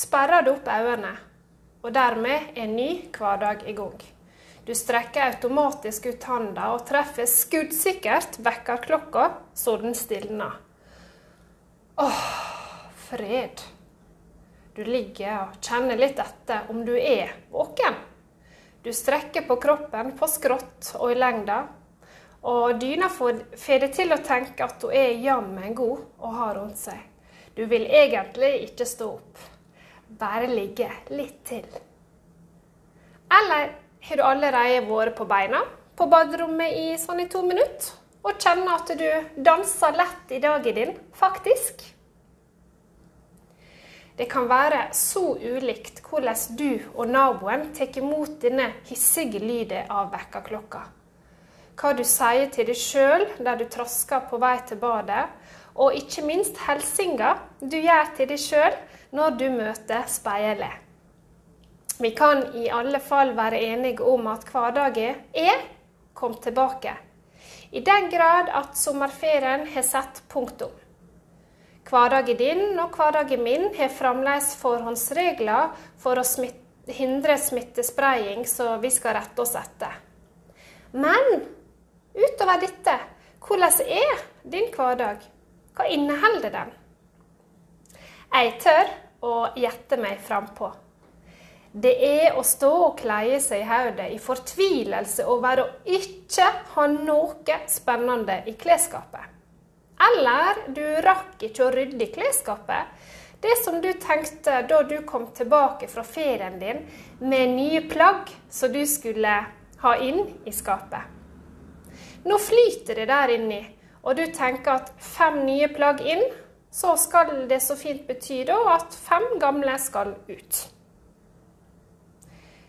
sperrer du opp øynene, og dermed er en ny hverdag i gang. Du strekker automatisk ut handa og treffer skuddsikkert vekkerklokka så den stilner. Åh, fred. Du ligger og kjenner litt etter om du er våken. Du strekker på kroppen på skrått og i lengda, og dyna får det til å tenke at hun er jammen god å ha rundt seg. Du vil egentlig ikke stå opp, bare ligge litt til. Eller har du allerede vært på beina på baderommet i sånn i to minutter? Og kjenner at du danser lett i dagen din, faktisk? Det kan være så ulikt hvordan du og naboen tar imot denne hissige lyden av vekkerklokka. Hva du sier til deg sjøl der du trasker på vei til badet, og ikke minst hilsinga du gjør til deg sjøl når du møter speilet. Vi kan i alle fall være enige om at hverdagen er kommet tilbake. I den grad at sommerferien har satt punktum. Hverdagen din og hverdagen min har fremdeles forhåndsregler for å smitte, hindre smittespredning, så vi skal rette oss etter. Men utover dette, hvordan er din hverdag? Hva inneholder den? Jeg tør å gjette meg frampå. Det er å stå og kleie seg i hodet i fortvilelse over å ikke ha noe spennende i klesskapet. Eller du rakk ikke å rydde i klesskapet. Det som du tenkte da du kom tilbake fra ferien din med nye plagg som du skulle ha inn i skapet. Nå flyter det der inni, og du tenker at fem nye plagg inn, så skal det så fint bety da at fem gamle skal ut.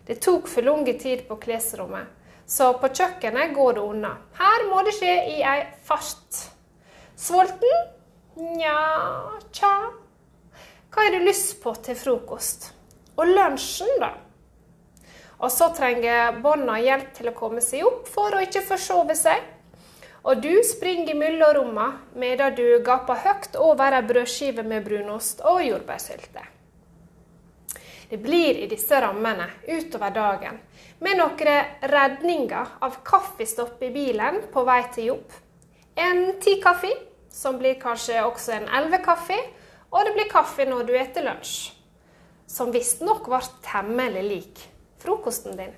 Det tok for lang tid på klesrommet, så på kjøkkenet går det unna. Her må det skje i ei fart. Sulten? Nja, tja. Hva har du lyst på til frokost? Og lunsjen, da? Og så trenger barna hjelp til å komme seg opp for å ikke forsove seg. Og du springer mellom rommene medan du gaper høyt over ei brødskive med brunost og jordbærsylte. Det blir i disse rammene utover dagen, med noen redninger av kaffestopp i bilen på vei til jobb. En ti kaffe, som blir kanskje også en elleve kaffe, og det blir kaffe når du eter lunsj. Som visstnok ble temmelig lik frokosten din.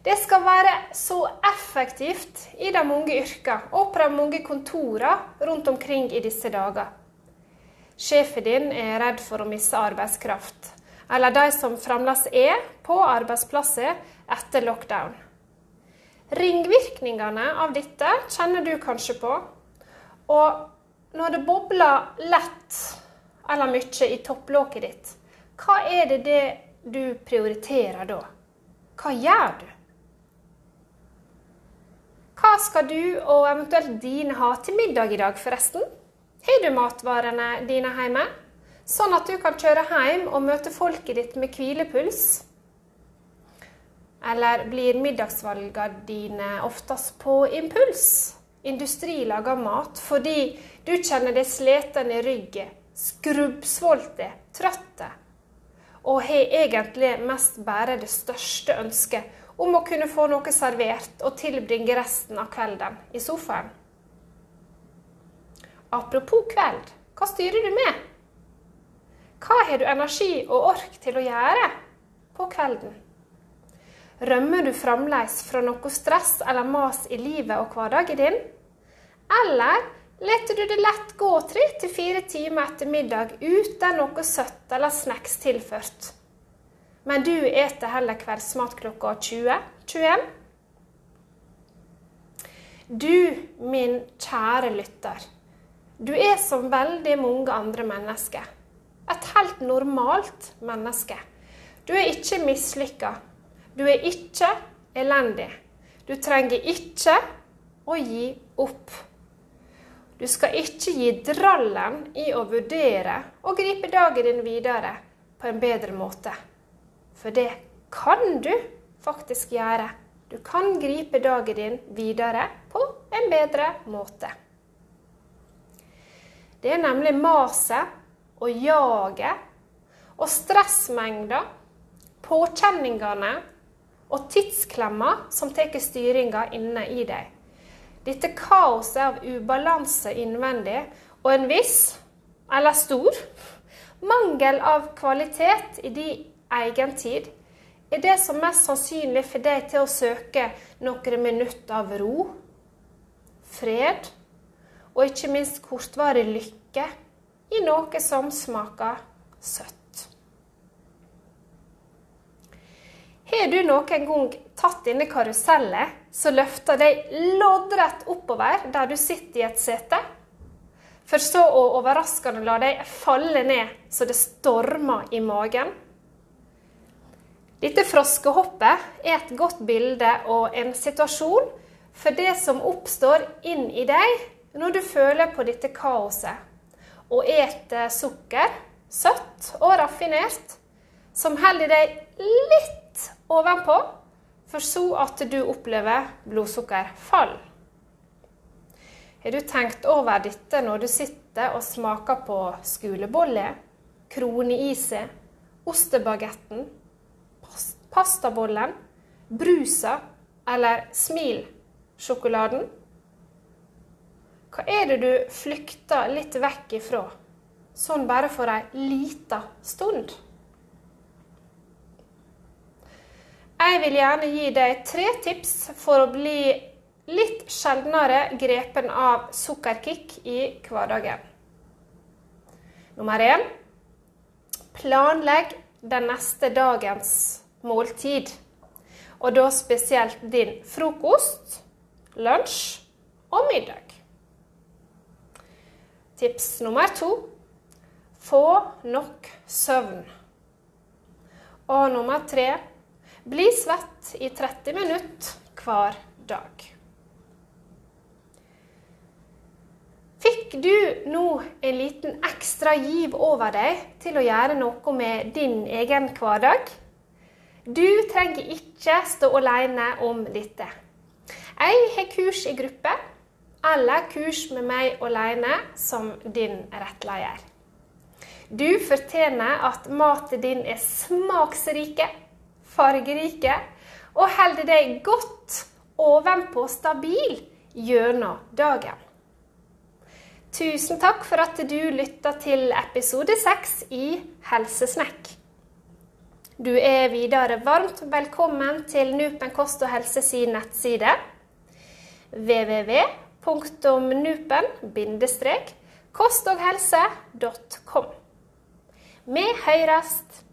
Det skal være så effektivt i de mange yrkene og på de mange kontorene rundt omkring i disse dager. Sjefen din er redd for å miste arbeidskraft. Eller de som fremdeles er på arbeidsplasser etter lockdown. Ringvirkningene av dette kjenner du kanskje på. Og når det bobler lett eller mye i topplåket ditt, hva er det, det du prioriterer da? Hva gjør du? Hva skal du og eventuelt dine ha til middag i dag, forresten? Har du matvarene dine hjemme, sånn at du kan kjøre hjem og møte folket ditt med hvilepuls? Eller blir middagsvalgene dine oftest på impuls? Industrilaga mat fordi du kjenner deg sliten i ryggen, skrubbsvolte, trøtte, og har egentlig mest bare det største ønsket om å kunne få noe servert og tilbringe resten av kvelden i sofaen. Apropos kveld, hva styrer du med? Hva har du energi og ork til å gjøre på kvelden? Rømmer du fremdeles fra noe stress eller mas i livet og hverdagen din? Eller leter du det lett gå tre til fire timer etter middag uten noe søtt eller snacks tilført? Men du eter heller kveldsmat klokka 20-21? Du, min kjære lytter. Du er som veldig mange andre mennesker. Et helt normalt menneske. Du er ikke mislykka. Du er ikke elendig. Du trenger ikke å gi opp. Du skal ikke gi drallen i å vurdere og gripe dagen din videre på en bedre måte. For det kan du faktisk gjøre. Du kan gripe dagen din videre på en bedre måte. Det er nemlig maset og jaget og stressmengda, påkjenningene og tidsklemma som tar styringa inne i deg. Dette kaoset av ubalanse innvendig og en viss, eller stor, mangel av kvalitet i din egen tid er det som mest sannsynlig får deg til å søke noen minutter av ro, fred og ikke minst kortvarig lykke i noe som smaker søtt. Har du noen gang tatt denne karusellet som løfter deg loddrett oppover der du sitter i et sete, for så å overraskende la deg falle ned så det stormer i magen? Dette froskehoppet er et godt bilde og en situasjon for det som oppstår inn i deg når du føler på dette kaoset og eter sukker, søtt og raffinert, som holder deg litt ovenpå, for så at du opplever blodsukkerfall. Har du tenkt over dette når du sitter og smaker på skoleboller, kroneiset, ostebagetten, pastabollen, brusa eller smilsjokoladen? Hva er det du flykter litt vekk ifra, sånn bare for ei lita stund? Jeg vil gjerne gi deg tre tips for å bli litt sjeldnere grepen av sukkerkick i hverdagen. Nummer én planlegg den neste dagens måltid. Og da spesielt din frokost, lunsj og middag. Tips nummer to få nok søvn. Og nummer tre bli svett i 30 minutter hver dag. Fikk du nå en liten ekstra giv over deg til å gjøre noe med din egen hverdag? Du trenger ikke stå alene om dette. Jeg har kurs i gruppe eller kurs med meg alene som din rettleder. Du fortjener at maten din er smaksrike fargerike og holder deg godt ovenpå stabil gjennom dagen. Tusen takk for at du lytta til episode seks i Helsesnekk. Du er videre varmt velkommen til Nupen kost og helse sin nettside www.nupen-kostoghelse.com. Vi høyrest!